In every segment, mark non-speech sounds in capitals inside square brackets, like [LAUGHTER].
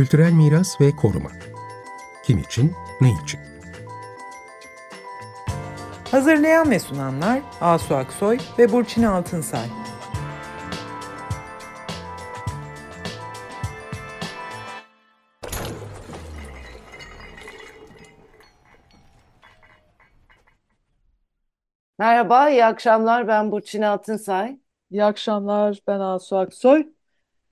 Kültürel miras ve koruma. Kim için, ne için? Hazırlayan ve sunanlar Asu Aksoy ve Burçin Altınsay. Merhaba, iyi akşamlar. Ben Burçin Altınsay. İyi akşamlar, ben Asu Aksoy.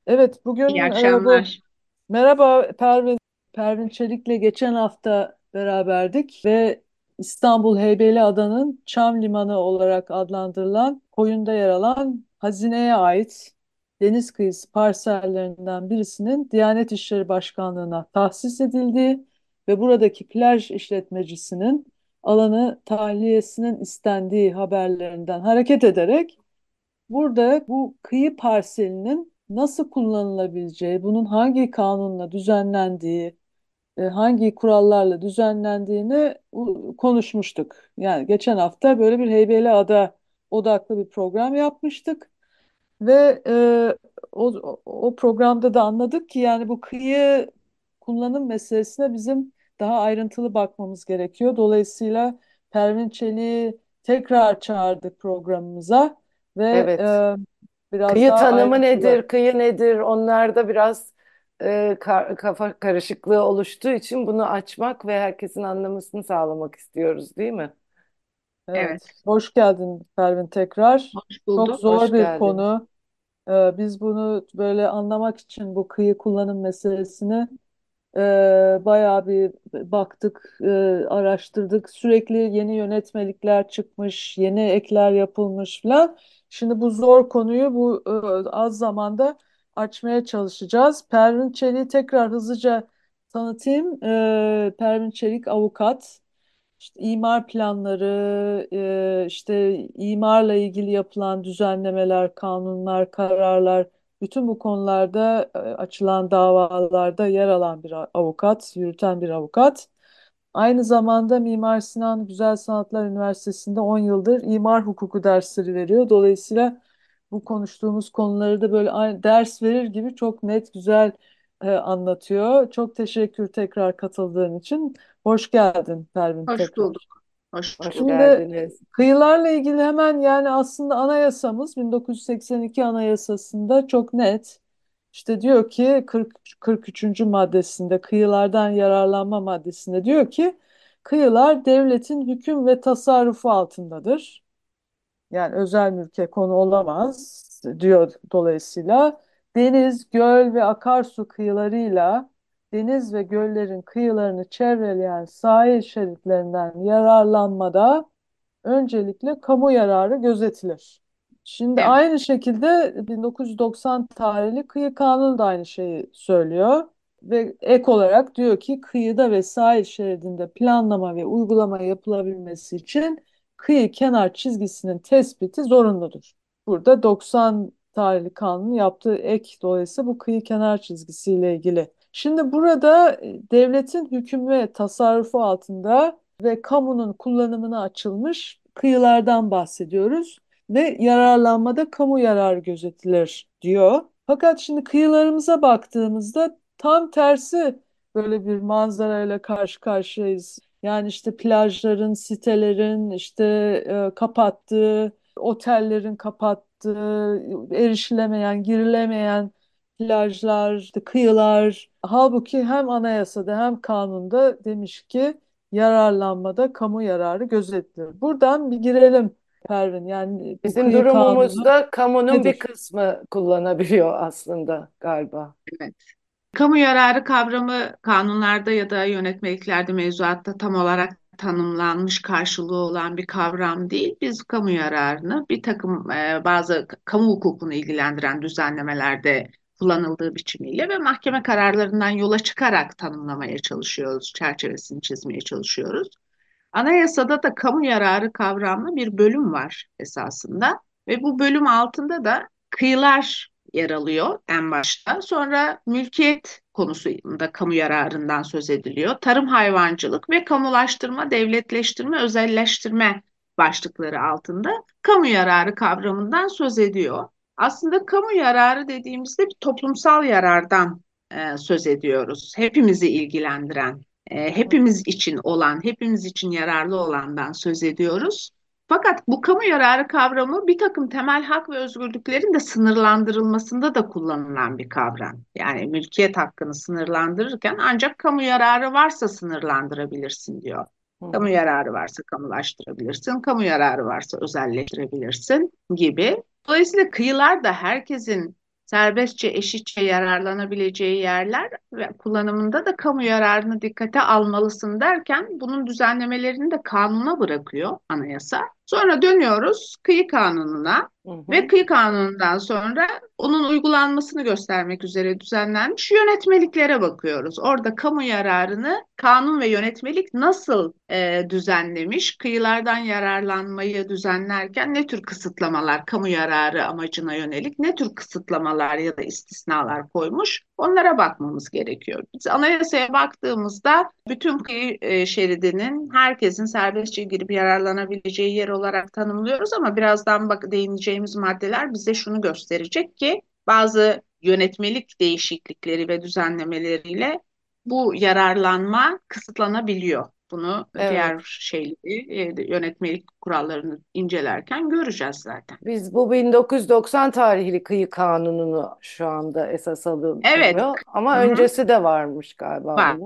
Evet, bugün İyi e, bu akşamlar. Merhaba Pervin Pervin Çelik'le geçen hafta beraberdik ve İstanbul Heybeliada'nın Çam Limanı olarak adlandırılan koyunda yer alan hazineye ait deniz kıyısı parsellerinden birisinin Diyanet İşleri Başkanlığı'na tahsis edildiği ve buradaki plaj işletmecisinin alanı tahliyesinin istendiği haberlerinden hareket ederek Burada bu kıyı parselinin nasıl kullanılabileceği, bunun hangi kanunla düzenlendiği, e, hangi kurallarla düzenlendiğini u- konuşmuştuk. Yani geçen hafta böyle bir Heybeliada odaklı bir program yapmıştık ve e, o, o programda da anladık ki yani bu kıyı kullanım meselesine bizim daha ayrıntılı bakmamız gerekiyor. Dolayısıyla Pervin Çelik'i tekrar çağırdık programımıza ve Evet. e, biraz Kıyı daha tanımı ayrıntılı. nedir, kıyı nedir? Onlarda biraz e, ka- kafa karışıklığı oluştuğu için bunu açmak ve herkesin anlamasını sağlamak istiyoruz, değil mi? Evet, Evet, hoş geldin Pervin tekrar. hoş Çok bulduk. zor Hoş bir geldin. konu. Ee, biz bunu böyle anlamak için bu kıyı kullanım meselesini e, bayağı bir baktık, e, araştırdık. Sürekli yeni yönetmelikler çıkmış, yeni ekler yapılmış falan. Şimdi bu zor konuyu bu e, az zamanda açmaya çalışacağız. Pervin Çelik'i tekrar hızlıca tanıtayım. E, Pervin Çelik avukat. İşte imar planları, e, işte imarla ilgili yapılan düzenlemeler, kanunlar, kararlar, bütün bu konularda e, açılan davalarda yer alan bir avukat, yürüten bir avukat. Aynı zamanda Mimar Sinan Güzel Sanatlar Üniversitesi'nde 10 yıldır imar hukuku dersleri veriyor. Dolayısıyla bu konuştuğumuz konuları da böyle ders verir gibi çok net, güzel e, anlatıyor. Çok teşekkür tekrar katıldığın için. Hoş geldin Pervin Hoş tekrar. bulduk. Hoş. Şimdi geldiniz. kıyılarla ilgili hemen yani aslında anayasamız 1982 anayasasında çok net. İşte diyor ki 40, 43. maddesinde kıyılardan yararlanma maddesinde diyor ki kıyılar devletin hüküm ve tasarrufu altındadır. Yani özel mülke konu olamaz diyor dolayısıyla. Deniz, göl ve akarsu kıyılarıyla deniz ve göllerin kıyılarını çevreleyen sahil şeritlerinden yararlanmada öncelikle kamu yararı gözetilir. Şimdi Evet. aynı şekilde 1990 tarihli kıyı kanunu da aynı şeyi söylüyor ve ek olarak diyor ki kıyıda ve sahil şeridinde planlama ve uygulama yapılabilmesi için kıyı kenar çizgisinin tespiti zorunludur. Burada 90 tarihli kanunun yaptığı ek dolayısıyla bu kıyı kenar çizgisiyle ilgili. Şimdi burada e, devletin hüküm ve tasarrufu altında ve kamunun kullanımına açılmış kıyılardan bahsediyoruz ve yararlanmada kamu yararı gözetilir diyor. Fakat şimdi kıyılarımıza baktığımızda tam tersi böyle bir manzarayla karşı karşıyayız. Yani işte plajların, sitelerin işte e, kapattığı, otellerin kapattığı, erişilemeyen, girilemeyen plajlar, işte kıyılar. Halbuki hem anayasada hem kanunda demiş ki yararlanmada kamu yararı gözetilir. Buradan bir girelim Pervin. Yani Bizim kıyı kanunu durumumuzda kamunun bir nedir? kısmı kullanabiliyor aslında galiba. Evet. Kamu yararı kavramı kanunlarda ya da yönetmeliklerde, mevzuatta tam olarak tanımlanmış karşılığı olan bir kavram değil. Biz kamu yararını bir takım e, bazı kamu hukukunu ilgilendiren düzenlemelerde kullanıldığı biçimiyle ve mahkeme kararlarından yola çıkarak tanımlamaya çalışıyoruz, çerçevesini çizmeye çalışıyoruz. Anayasada da kamu yararı kavramlı bir bölüm var esasında ve bu bölüm altında da kıyılar yer alıyor en başta. Sonra mülkiyet konusunda kamu yararından söz ediliyor. Tarım hayvancılık ve kamulaştırma, devletleştirme, özelleştirme başlıkları altında kamu yararı kavramından söz ediyor. Aslında kamu yararı dediğimizde bir toplumsal yarardan e, söz ediyoruz. Hepimizi ilgilendiren, e, hepimiz için olan, hepimiz için yararlı olandan söz ediyoruz. Fakat bu kamu yararı kavramı bir takım temel hak ve özgürlüklerin de sınırlandırılmasında da kullanılan bir kavram. Yani mülkiyet hakkını sınırlandırırken ancak kamu yararı varsa sınırlandırabilirsin diyor. Kamu yararı varsa kamulaştırabilirsin, kamu yararı varsa özelleştirebilirsin gibi. Dolayısıyla kıyılar da herkesin serbestçe, eşitçe yararlanabileceği yerler ve kullanımında da kamu yararını dikkate almalısın derken bunun düzenlemelerini de kanuna bırakıyor anayasa. Sonra dönüyoruz kıyı kanununa Hı ve kıyı kanunundan sonra onun uygulanmasını göstermek üzere düzenlenmiş yönetmeliklere bakıyoruz. Orada kamu yararını kanun ve yönetmelik nasıl e, düzenlemiş, kıyılardan yararlanmayı düzenlerken ne tür kısıtlamalar kamu yararı amacına yönelik, ne tür kısıtlamalar ya da istisnalar koymuş onlara bakmamız gerekiyor. Biz anayasaya baktığımızda bütün kıyı e, şeridinin herkesin serbestçe girip yararlanabileceği yer olarak tanımlıyoruz ama birazdan bak değineceğimiz maddeler bize şunu gösterecek ki bazı yönetmelik değişiklikleri ve düzenlemeleriyle bu yararlanma kısıtlanabiliyor. Bunu Evet. diğer şeyleri, e, yönetmelik kurallarını incelerken göreceğiz zaten. Biz bu 1990 tarihli kıyı kanununu şu anda esas alınıyor Evet. ama Hı hı. öncesi de varmış galiba. Var,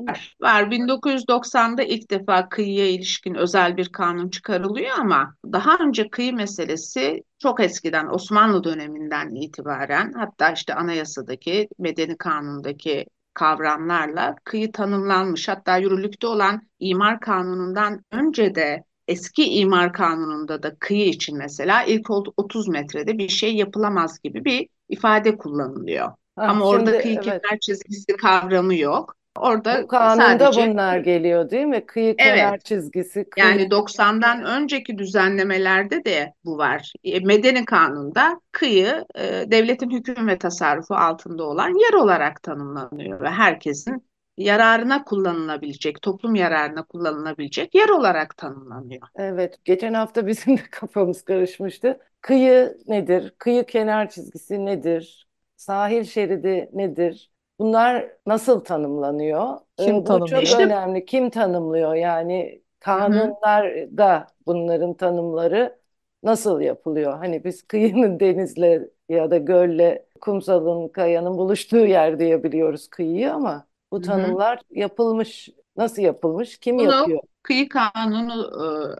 var. 1990'da ilk defa kıyıya ilişkin özel bir kanun çıkarılıyor ama daha önce kıyı meselesi çok eskiden Osmanlı döneminden itibaren hatta işte anayasadaki, medeni kanundaki kavramlarla kıyı tanımlanmış. Hatta yürürlükte olan imar kanunundan önce de eski imar kanununda da kıyı için mesela ilk 30 metrede bir şey yapılamaz gibi bir ifade kullanılıyor. Ha, Ama orada şimdi kıyı evet. kenar çizgisi kavramı yok. Orada Bu kanunda sadece bunlar geliyor değil mi? Kıyı Evet. kenar çizgisi, kıyı yani 90'dan önceki düzenlemelerde de bu var. E, Medeni kanunda kıyı e, devletin hüküm ve tasarrufu altında olan yer olarak tanımlanıyor ve herkesin yararına kullanılabilecek, toplum yararına kullanılabilecek yer olarak tanımlanıyor. Evet, geçen hafta [LAUGHS] bizim de kafamız karışmıştı. Kıyı nedir? Kıyı kenar çizgisi nedir? Sahil şeridi nedir? Bunlar nasıl tanımlanıyor? Kim Ee, bu tanımlıyor? çok İşte- önemli. Kim tanımlıyor? Yani kanunlarda bunların tanımları nasıl yapılıyor? Hani biz kıyının [LAUGHS] denizle ya da gölle, kumsalın, kayanın buluştuğu yer diye biliyoruz kıyıyı ama bu tanımlar yapılmış. Nasıl yapılmış? Kim Bunu yapıyor? kıyı kanunu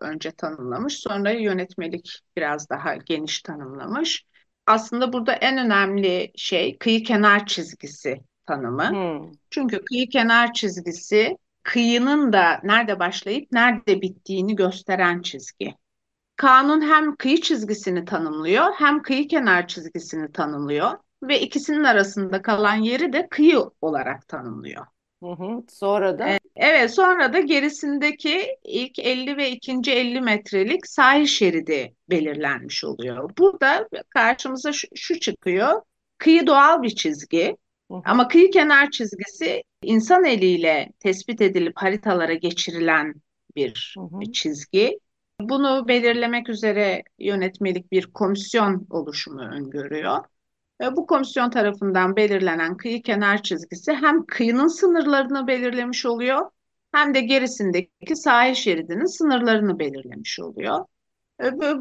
e, önce tanımlamış, sonra yönetmelik biraz daha geniş tanımlamış. Aslında burada en önemli şey kıyı kenar çizgisi tanımı. Hmm. Çünkü kıyı kenar çizgisi kıyının da nerede başlayıp nerede bittiğini gösteren çizgi. Kanun hem kıyı çizgisini tanımlıyor hem kıyı kenar çizgisini tanımlıyor ve ikisinin arasında kalan yeri de kıyı olarak tanımlıyor. Hı hı. Sonra da Evet, sonra da gerisindeki ilk 50 ve ikinci 50 metrelik sahil şeridi belirlenmiş oluyor. Burada karşımıza şu, şu çıkıyor. Kıyı doğal bir çizgi. Ama kıyı kenar çizgisi insan eliyle tespit edilip haritalara geçirilen bir çizgi. Bunu belirlemek üzere yönetmelik bir komisyon oluşumu öngörüyor. Ve bu komisyon tarafından belirlenen kıyı kenar çizgisi hem kıyının sınırlarını belirlemiş oluyor hem de gerisindeki sahil şeridinin sınırlarını belirlemiş oluyor.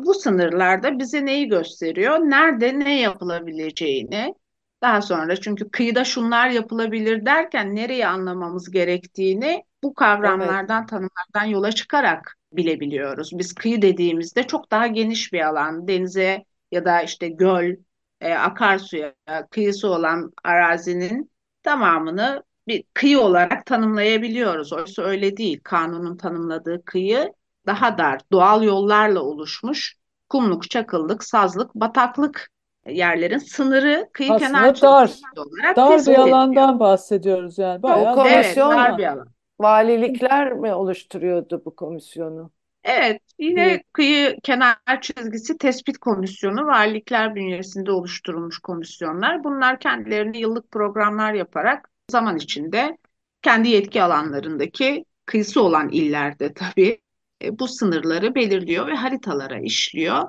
Bu sınırlarda bize neyi gösteriyor? Nerede ne yapılabileceğini, daha sonra çünkü kıyıda şunlar yapılabilir derken nereyi anlamamız gerektiğini bu kavramlardan, tanımlardan yola çıkarak bilebiliyoruz. Biz kıyı dediğimizde çok daha geniş bir alan, denize ya da işte göl, e, akarsuya kıyısı olan arazinin tamamını bir kıyı olarak tanımlayabiliyoruz. Oysa öyle değil. Kanunun tanımladığı kıyı daha dar, doğal yollarla oluşmuş kumluk, çakıllık, sazlık, bataklık yerlerin sınırı kıyı Aslında kenar dar. çizgisi olarak Dar bir tespit ediliyor. alandan bahsediyoruz yani. Bayağı O Evet, komisyon- bir dar bir alan. valilikler mi oluşturuyordu bu komisyonu? Evet, yine Evet. kıyı kenar çizgisi tespit komisyonu valilikler bünyesinde oluşturulmuş komisyonlar. Bunlar kendilerine yıllık programlar yaparak zaman içinde kendi yetki alanlarındaki kıyısı olan illerde tabii e, bu sınırları belirliyor ve haritalara işliyor.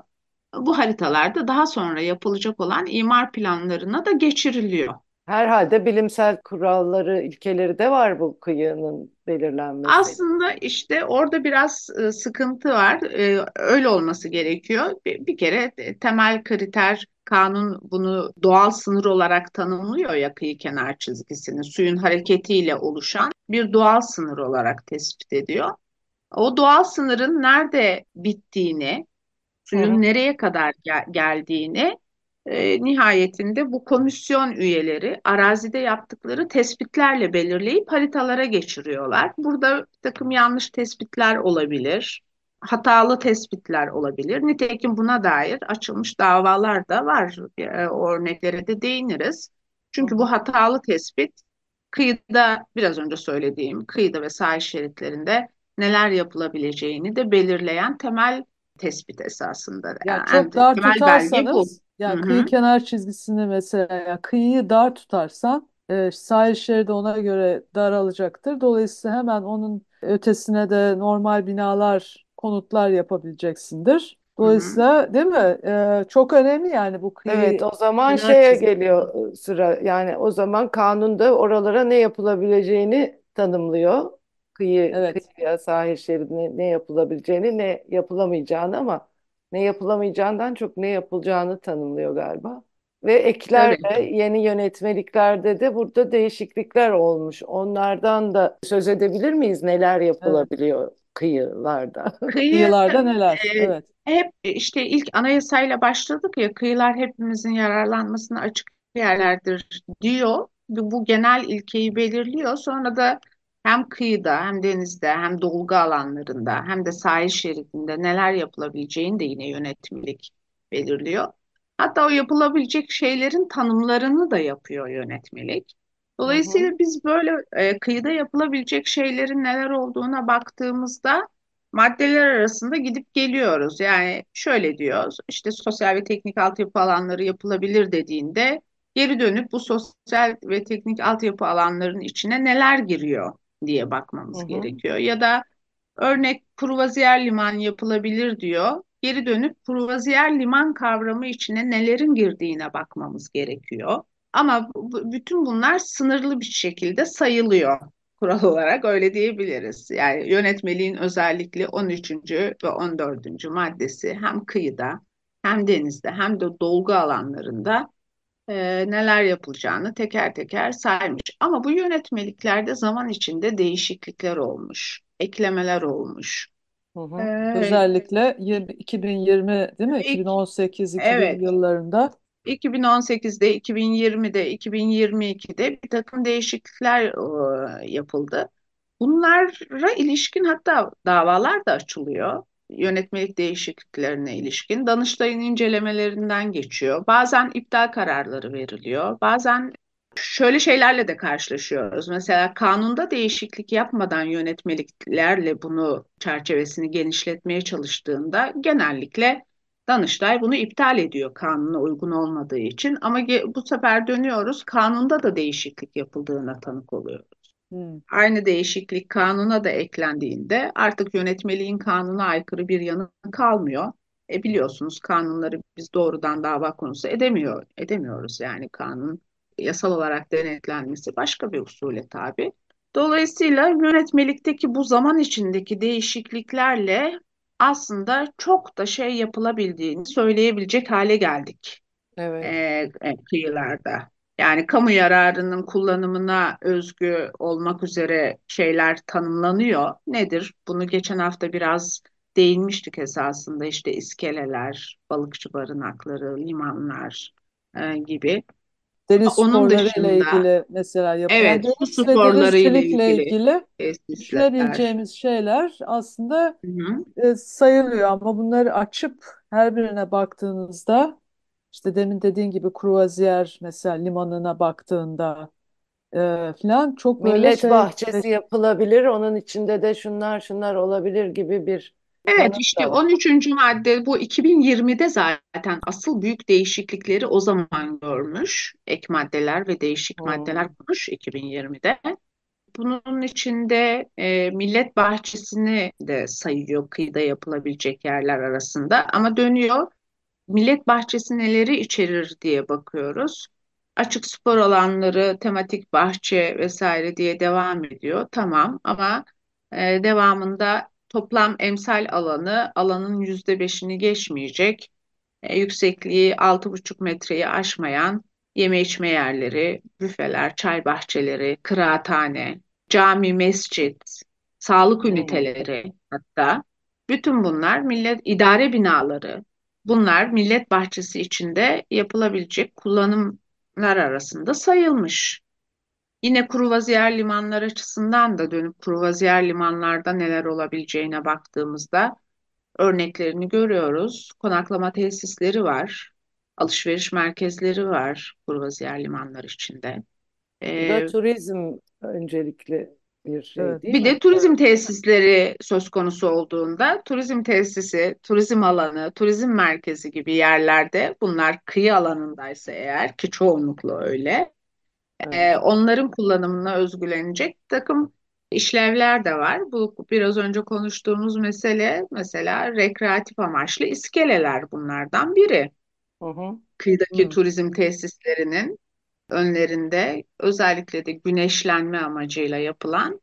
Bu haritalarda daha sonra yapılacak olan imar planlarına da geçiriliyor. Herhalde bilimsel kuralları, ilkeleri de var bu kıyının belirlenmesi. Aslında işte orada biraz e, sıkıntı var. E, öyle olması gerekiyor. Bir, kere e, temel kriter kanun bunu doğal sınır olarak tanımlıyor ya kıyı kenar çizgisini. Suyun hareketiyle oluşan bir doğal sınır olarak tespit ediyor. O doğal sınırın nerede bittiğini, Hı hı. suyun nereye kadar gel- geldiğini e, nihayetinde bu komisyon üyeleri arazide yaptıkları tespitlerle belirleyip haritalara geçiriyorlar. Burada takım yanlış tespitler olabilir, hatalı tespitler olabilir. Nitekim buna dair açılmış davalar da var. E, o örneklere de değiniriz. Çünkü bu hatalı tespit kıyıda biraz önce söylediğim kıyıda ve sahil şeritlerinde neler yapılabileceğini de belirleyen temel tespit esasında. Ya Yani çok dar tutarsanız yani hı, kıyı kenar çizgisini mesela ya kıyıyı dar tutarsan e, sahil şeridi ona göre daralacaktır. Dolayısıyla hemen onun ötesine de normal binalar, konutlar yapabileceksindir. Dolayısıyla değil mi? E, çok önemli yani bu Evet, kıyı o zaman şeye çizgisi. geliyor e, sıra. Yani o zaman kanunda oralara ne yapılabileceğini tanımlıyor. Kıyı, Evet, kıyıya, sahil şeridine ne yapılabileceğini, ne yapılamayacağını ama ne yapılamayacağından çok ne yapılacağını tanımlıyor galiba. Ve Tabii. eklerle yeni yönetmeliklerde de burada değişiklikler olmuş. Onlardan da söz edebilir miyiz? Neler evet. yapılabiliyor kıyılarda? [LAUGHS] Kıyı Kıyılarda neler? e, Evet. hep işte ilk anayasayla başladık ya kıyılar hepimizin yararlanmasına açık yerlerdir diyor. Bu, bu genel ilkeyi belirliyor. Sonra da hem kıyıda hem denizde hem dolgu alanlarında hem de sahil şeridinde neler yapılabileceğini de yine yönetmelik belirliyor. Hatta o yapılabilecek şeylerin tanımlarını da yapıyor yönetmelik. Hı hı. Dolayısıyla biz böyle e, kıyıda yapılabilecek şeylerin neler olduğuna baktığımızda maddeler arasında gidip geliyoruz. Yani şöyle diyoruz, işte sosyal ve teknik altyapı alanları yapılabilir dediğinde geri dönüp bu sosyal ve teknik altyapı alanlarının içine neler giriyor diye bakmamız hı. gerekiyor. Ya da örnek kruvaziyer liman yapılabilir diyor. Geri dönüp kruvaziyer liman kavramı içine nelerin girdiğine bakmamız gerekiyor. Ama bu- bütün bunlar sınırlı bir şekilde sayılıyor kural olarak öyle diyebiliriz. Yani yönetmeliğin özellikle 13. ve 14. maddesi hem kıyıda hem denizde hem de dolgu alanlarında e, neler yapılacağını teker teker saymış. Ama bu yönetmeliklerde zaman içinde değişiklikler olmuş, eklemeler olmuş. Hı hı. Özellikle 20 2020 değil mi? ilk, 2018-2000 evet, yıllarında. 2018'de, 2020'de, 2022'de bir takım değişiklikler e, yapıldı. Bunlara ilişkin hatta davalar da açılıyor. Yönetmelik değişikliklerine ilişkin. Danıştay'ın incelemelerinden geçiyor. Bazen iptal kararları veriliyor. Bazen şöyle şeylerle de karşılaşıyoruz. Mesela kanunda değişiklik yapmadan yönetmeliklerle bunu çerçevesini genişletmeye çalıştığında genellikle Danıştay bunu iptal ediyor kanuna uygun olmadığı için. Ama bu sefer dönüyoruz kanunda da değişiklik yapıldığına tanık oluyoruz. Hmm. Aynı değişiklik kanuna da eklendiğinde artık yönetmeliğin kanuna aykırı bir yanı kalmıyor. E biliyorsunuz kanunları biz doğrudan dava konusu edemiyor, edemiyoruz yani kanun yasal olarak denetlenmesi başka bir usule tabi. Dolayısıyla yönetmelikteki bu zaman içindeki değişikliklerle aslında çok da şey yapılabildiğini söyleyebilecek hale geldik Evet. e, kıyılarda. Yani kamu yararının kullanımına özgü olmak üzere şeyler tanımlanıyor. Nedir? Bunu geçen hafta biraz değinmiştik esasında işte iskeleler, balıkçı barınakları, limanlar e, gibi. Deniz Onun sporları ile dışında ilgili mesela yap yani evet su deniz ve sporları ile denizcilikle ilgili ilgili düşünebileceğimiz şeyler aslında Hı hı. e, sayılıyor ama bunları açıp her birine baktığınızda işte demin dediğin gibi kruvaziyer mesela limanına baktığında e, falan çok böyle Millet şey bahçesi yapılabilir, onun içinde de şunlar şunlar olabilir gibi bir Evet işte da var. 13. madde bu 2020'de zaten asıl büyük değişiklikleri o zaman görmüş. Ek maddeler ve değişik maddeler Hmm. konmuş 2020'de. Bunun içinde e, millet bahçesini de sayıyor kıyıda yapılabilecek yerler arasında. Ama dönüyor millet bahçesi neleri içerir diye bakıyoruz. Açık spor alanları, tematik bahçe vesaire diye devam ediyor. Tamam ama e, devamında toplam emsal alanı alanın yüzde beşini geçmeyecek. E, yüksekliği altı buçuk metreyi aşmayan yeme içme yerleri, büfeler, çay bahçeleri, kıraathane, cami, mescit, sağlık üniteleri hatta bütün bunlar millet idare binaları. Bunlar millet bahçesi içinde yapılabilecek kullanımlar arasında sayılmış. Yine kruvaziyer limanlar açısından da dönüp kruvaziyer limanlarda neler olabileceğine baktığımızda örneklerini görüyoruz. Konaklama tesisleri var, alışveriş merkezleri var kruvaziyer limanlar içinde. Bu da Ee, turizm öncelikli bir şey Evet. değil Bir mi? de turizm tesisleri söz konusu olduğunda turizm tesisi, turizm alanı, turizm merkezi gibi yerlerde bunlar kıyı alanındaysa eğer ki çoğunlukla öyle Evet. e, onların kullanımına özgülenecek takım işlevler de var. Bu biraz önce konuştuğumuz mesele mesela rekreatif amaçlı iskeleler bunlardan biri. Hı hı. Kıyıdaki Hı. turizm tesislerinin önlerinde özellikle de güneşlenme amacıyla yapılan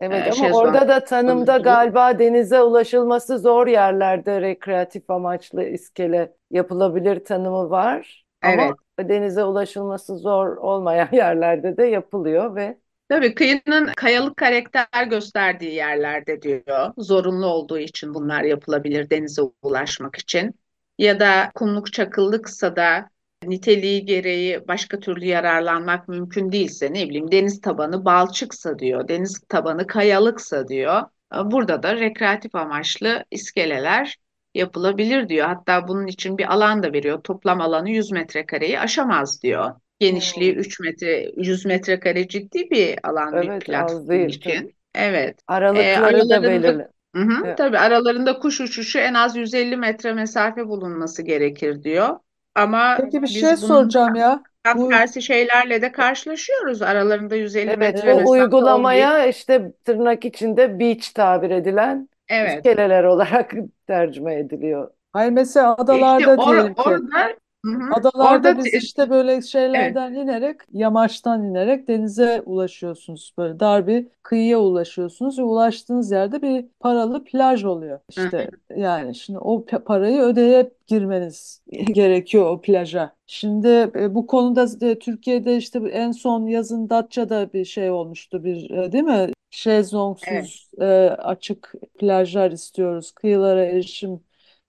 Evet e, ama orada da tanımda galiba denize ulaşılması zor yerlerde rekreatif amaçlı iskele yapılabilir tanımı var. Ama denize ulaşılması zor olmayan [LAUGHS] yerlerde de yapılıyor ve Tabii kıyının kayalık karakter gösterdiği yerlerde diyor. Zorunlu olduğu için bunlar yapılabilir denize ulaşmak için. Ya da kumluk çakıllıksa da niteliği gereği başka türlü yararlanmak mümkün değilse ne bileyim deniz tabanı balçıksa diyor. Deniz tabanı kayalıksa diyor. Burada da rekreatif amaçlı iskeleler yapılabilir diyor. Hatta bunun için bir alan da veriyor. Toplam alanı 100 metrekareyi aşamaz diyor. Genişliği Hmm. 3 metre, 100 metrekare ciddi bir alan bir Evet, az platform değil, tabii. için. Evet. Ee, aralıkları da aralarında belirli. Hı hı, Evet. tabii aralarında kuş uçuşu en az 150 metre mesafe bulunması gerekir diyor. Ama Peki bir biz şey bunun soracağım ya. tam Bu tersi şeylerle de karşılaşıyoruz. Aralarında 150 Evet, metre bu mesafe olmayıp uygulamaya işte tırnak içinde beach tabir edilen evet. iskeleler olarak [LAUGHS] tercüme ediliyor. hayır mesela İşte adalarda or- diyelim ki orada hı hı, Adalarda orada biz te- işte böyle evet. şeylerden inerek, yamaçtan inerek denize ulaşıyorsunuz. Böyle dar bir kıyıya ulaşıyorsunuz ve ulaştığınız yerde bir paralı plaj oluyor. Hı hı. İşte yani şimdi o pa- parayı ödeyip girmeniz [LAUGHS] gerekiyor o plaja. Şimdi e, bu konuda e, Türkiye'de işte en son yazın Datça'da bir şey olmuştu bir e, değil mi? Evet. Şezlongsuz e, açık plajlar istiyoruz, kıyılara erişim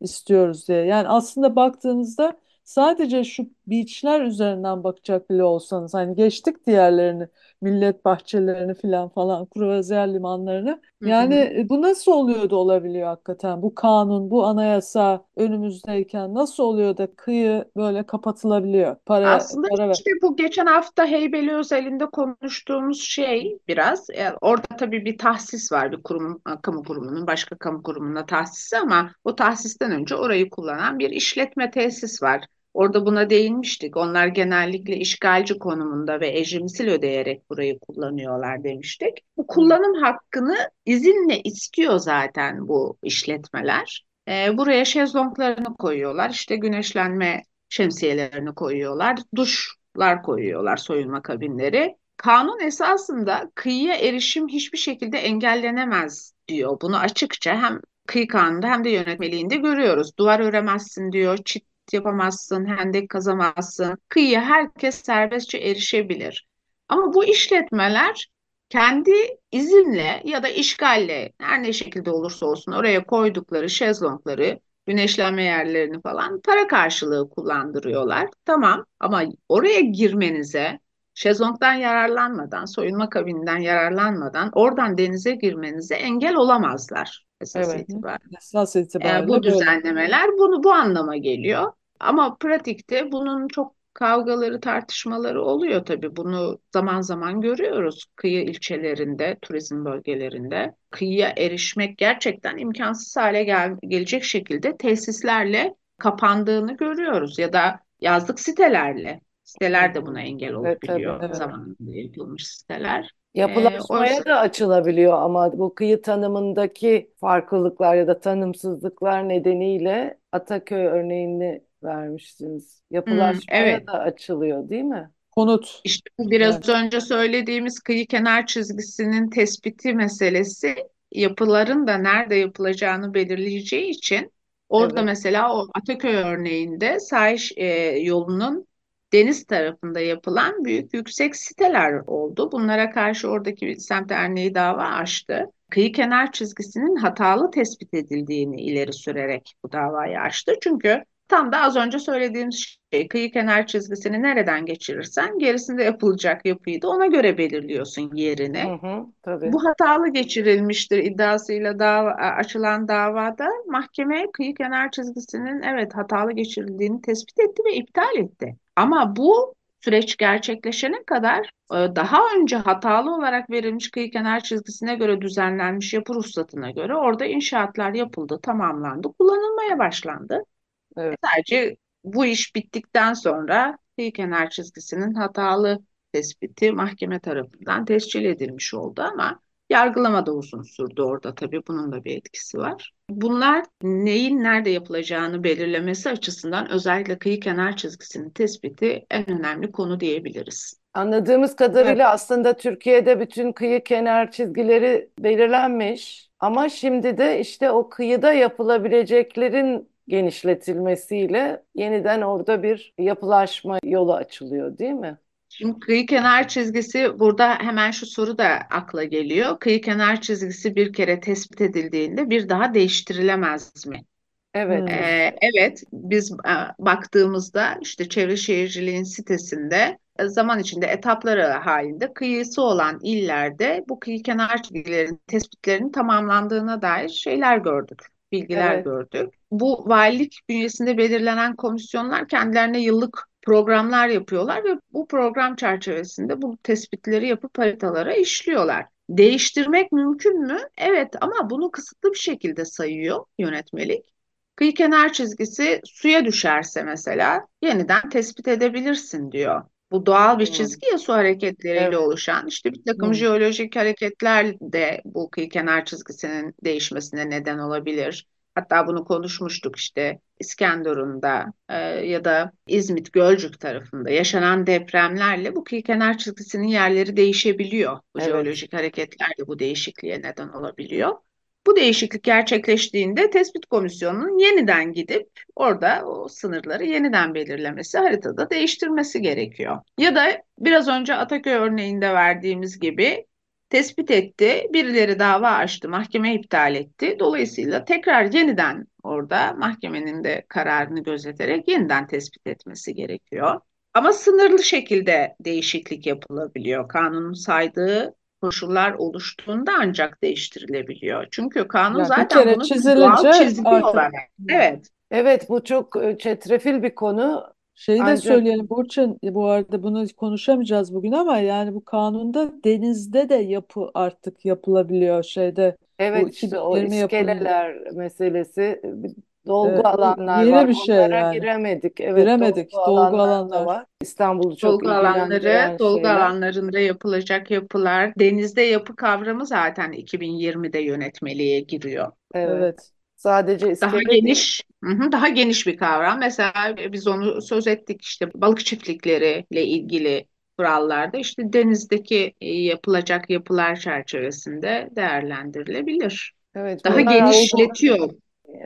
istiyoruz diye. Yani aslında baktığınızda sadece şu beachler üzerinden bakacak bile olsanız hani geçtik diğerlerini millet bahçelerini filan falan kruvaziyer limanlarını Hı yani hı. e, bu nasıl oluyor da olabiliyor hakikaten bu kanun bu anayasa önümüzdeyken nasıl oluyor da kıyı böyle kapatılabiliyor para Aslında para ver. işte bu geçen hafta Heybeli özelinde konuştuğumuz şey biraz e, orada tabii bir tahsis var bir kurum kamu kurumunun başka kamu kurumuna tahsisi ama o tahsisten önce orayı kullanan bir işletme tesis var. Orada buna değinmiştik. Onlar genellikle işgalci konumunda ve ecrimsil ödeyerek burayı kullanıyorlar demiştik. Bu kullanım hakkını izinle istiyor zaten bu işletmeler. E, buraya şezlonglarını koyuyorlar. İşte güneşlenme şemsiyelerini koyuyorlar, duşlar koyuyorlar, soyunma kabinleri. Kanun esasında kıyıya erişim hiçbir şekilde engellenemez diyor. Bunu açıkça hem kıyı kanunda hem de yönetmeliğinde görüyoruz. Duvar öremezsin diyor, çit yapamazsın, hendek kazamazsın. Kıyıya herkes serbestçe erişebilir. Ama bu işletmeler kendi izinle ya da işgalle her ne şekilde olursa olsun oraya koydukları şezlongları güneşlenme yerlerini falan para karşılığı kullandırıyorlar. Tamam ama oraya girmenize şezlongdan yararlanmadan, soyunma kabininden yararlanmadan oradan denize girmenize engel olamazlar esas Evet. itibariyle. Esas E, itibariyle bu böyle. düzenlemeler bunu bu anlama geliyor. Ama pratikte bunun çok kavgaları, tartışmaları oluyor tabii. Bunu zaman zaman görüyoruz kıyı ilçelerinde, turizm bölgelerinde. Kıyıya erişmek gerçekten imkansız hale gel gelecek şekilde tesislerle kapandığını görüyoruz ya da yazlık sitelerle. Siteler de buna engel Evet olabiliyor Evet. zamanında yapılmış siteler. E, Yapılaşmaya oysa da açılabiliyor ama bu kıyı tanımındaki farklılıklar ya da tanımsızlıklar nedeniyle Ataköy örneğini vermiştiniz. Hmm, Yapılaşmaya evet. da açılıyor değil mi? konut. İşte biraz Evet. önce söylediğimiz kıyı kenar çizgisinin tespiti meselesi yapıların da nerede yapılacağını belirleyeceği için orada Evet. mesela o Ataköy örneğinde sahil e, yolunun deniz tarafında yapılan büyük yüksek siteler oldu. Bunlara karşı oradaki semt derneği dava açtı. Kıyı kenar çizgisinin hatalı tespit edildiğini ileri sürerek bu davayı açtı. Çünkü tam da az önce söylediğimiz şey kıyı kenar çizgisini nereden geçirirsen gerisinde yapılacak yapıyı da ona göre belirliyorsun yerini. Hı hı, tabii. Bu hatalı geçirilmiştir iddiasıyla dava, açılan davada mahkeme kıyı kenar çizgisinin evet hatalı geçirildiğini tespit etti ve iptal etti. Ama bu süreç gerçekleşene kadar e, daha önce hatalı olarak verilmiş kıyı kenar çizgisine göre düzenlenmiş yapı ruhsatına göre orada inşaatlar yapıldı, tamamlandı, kullanılmaya başlandı. Evet. Sadece bu iş bittikten sonra kıyı kenar çizgisinin hatalı tespiti mahkeme tarafından tescil edilmiş oldu ama yargılama da uzun sürdü orada tabii bunun da bir etkisi var. Bunlar neyin nerede yapılacağını belirlemesi açısından özellikle kıyı kenar çizgisinin tespiti en önemli konu diyebiliriz. Anladığımız kadarıyla aslında Türkiye'de bütün kıyı kenar çizgileri belirlenmiş ama şimdi de işte o kıyıda yapılabileceklerin genişletilmesiyle yeniden orada bir yapılaşma yolu açılıyor, değil mi? Şimdi kıyı kenar çizgisi burada hemen şu soru da akla geliyor. Kıyı kenar çizgisi bir kere tespit edildiğinde bir daha değiştirilemez mi? Evet. Ee, evet, biz e, baktığımızda işte Çevre Şehirciliğin sitesinde e, zaman içinde etapları halinde kıyısı olan illerde bu kıyı kenar çizgilerin tespitlerinin tamamlandığına dair şeyler gördük, bilgiler Evet. gördük. Bu valilik bünyesinde belirlenen komisyonlar kendilerine yıllık programlar yapıyorlar ve bu program çerçevesinde bu tespitleri yapıp haritalara işliyorlar. Değiştirmek mümkün mü? Evet ama bunu kısıtlı bir şekilde sayıyor yönetmelik. Kıyı kenar çizgisi suya düşerse mesela yeniden tespit edebilirsin diyor. Bu doğal bir çizgi ya su hareketleriyle Evet. oluşan. İşte bir takım Hmm. jeolojik hareketler de bu kıyı kenar çizgisinin değişmesine neden olabilir. Hatta bunu konuşmuştuk işte İskenderun'da e, ya da İzmit, Gölcük tarafında yaşanan depremlerle bu kıyı kenar çizgisinin yerleri değişebiliyor. Bu Evet. jeolojik hareketler de bu değişikliğe neden olabiliyor. Bu değişiklik gerçekleştiğinde tespit komisyonunun yeniden gidip orada o sınırları yeniden belirlemesi, haritada değiştirmesi gerekiyor. Ya da biraz önce Ataköy örneğinde verdiğimiz gibi tespit etti, birileri dava açtı, mahkeme iptal etti. Dolayısıyla tekrar yeniden orada mahkemenin de kararını gözeterek yeniden tespit etmesi gerekiyor. Ama sınırlı şekilde değişiklik yapılabiliyor. Kanunun saydığı koşullar oluştuğunda ancak değiştirilebiliyor. Çünkü kanun Yani zaten kere bunu bir çizilince doğal çizgi artık- olarak. Evet. Evet, bu çok e, çetrefil bir konu. Şeyi de Ancak- söyleyelim Burçin, e, bu arada bunu konuşamayacağız bugün ama yani bu kanunda denizde de yapı artık yapılabiliyor şeyde. Evet Bu işte o 2020 yapımında. iskeleler meselesi bir dolgu o alanlar yeni var. bir şey Onlara yani. giremedik. Evet Giremedik, dolgu dolgu alanlar da alanlar. var. İstanbul'u çok Dolgu alanları, dolgu şeyler. alanlarında yapılacak yapılar, denizde yapı kavramı zaten 2020'de yönetmeliğe giriyor. Evet. Evet. Sadece Daha iskele değil. geniş, hı hı, daha geniş bir kavram. Mesela biz onu söz ettik işte balık çiftlikleriyle ilgili kurallarda işte denizdeki e, yapılacak yapılar çerçevesinde değerlendirilebilir. Evet, Daha genişletiyor.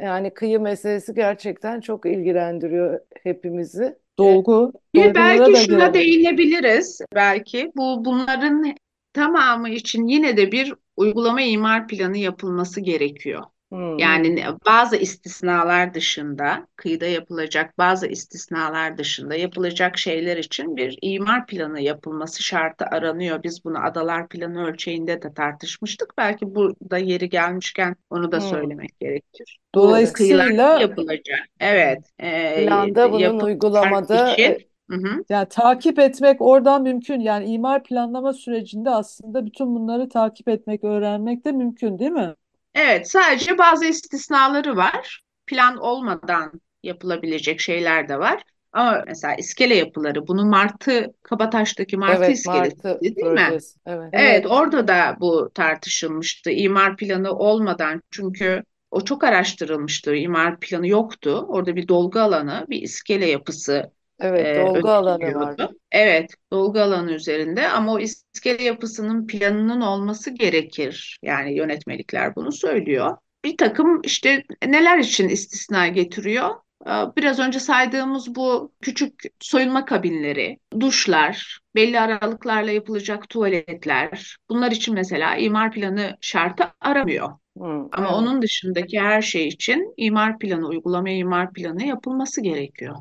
Yani kıyı meselesi gerçekten çok ilgilendiriyor hepimizi. Dolgu, Bir belki da şuna girelim. değinebiliriz. Belki bu bunların tamamı için yine de bir uygulama imar planı yapılması gerekiyor. Hmm. Yani bazı istisnalar dışında, kıyıda yapılacak bazı istisnalar dışında yapılacak şeyler için bir imar planı yapılması şartı aranıyor. Biz bunu adalar planı ölçeğinde de tartışmıştık. Belki burada yeri gelmişken onu da Hmm. söylemek gerekir. Dolayısıyla yapılacak. Evet. e, Planda bunun uygulamada için. Hı hı. yani takip etmek oradan mümkün. Yani imar planlama sürecinde aslında bütün bunları takip etmek, öğrenmek de mümkün değil mi? Evet, sadece bazı istisnaları var. Plan olmadan yapılabilecek şeyler de var. Ama mesela iskele yapıları, bunu Martı, Kabataş'taki Martı evet iskelesi Martı değil mi? projesi. Evet. Evet, orada da bu tartışılmıştı. İmar planı olmadan çünkü o çok araştırılmıştı. İmar planı yoktu. Orada bir dolgu alanı, bir iskele yapısı Evet, e, dolgu alanı var. öneriliyordu. Evet, dolgu alanı üzerinde ama o iskele yapısının planının olması gerekir. Yani yönetmelikler bunu söylüyor. Bir takım işte neler için istisna getiriyor? Ee, Biraz önce saydığımız bu küçük soyunma kabinleri, duşlar, belli aralıklarla yapılacak tuvaletler, bunlar için mesela imar planı şartı aramıyor. Hı, Ama evet. onun dışındaki her şey için imar planı, uygulama imar planı yapılması gerekiyor.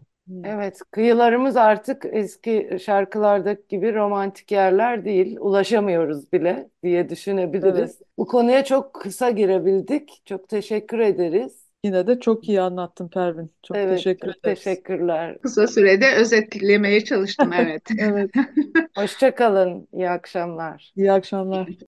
Evet, kıyılarımız artık eski şarkılardaki gibi romantik yerler değil. Ulaşamıyoruz bile diye düşünebiliriz. Bu konuya çok kısa girebildik. Çok teşekkür ederiz. Yine de çok iyi anlattın Pervin. Çok Evet, teşekkür çok ederiz. teşekkürler. Kısa sürede özetlemeye çalıştım, evet. [LAUGHS] Evet, [LAUGHS] Hoşça kalın. İyi akşamlar. iyi akşamlar.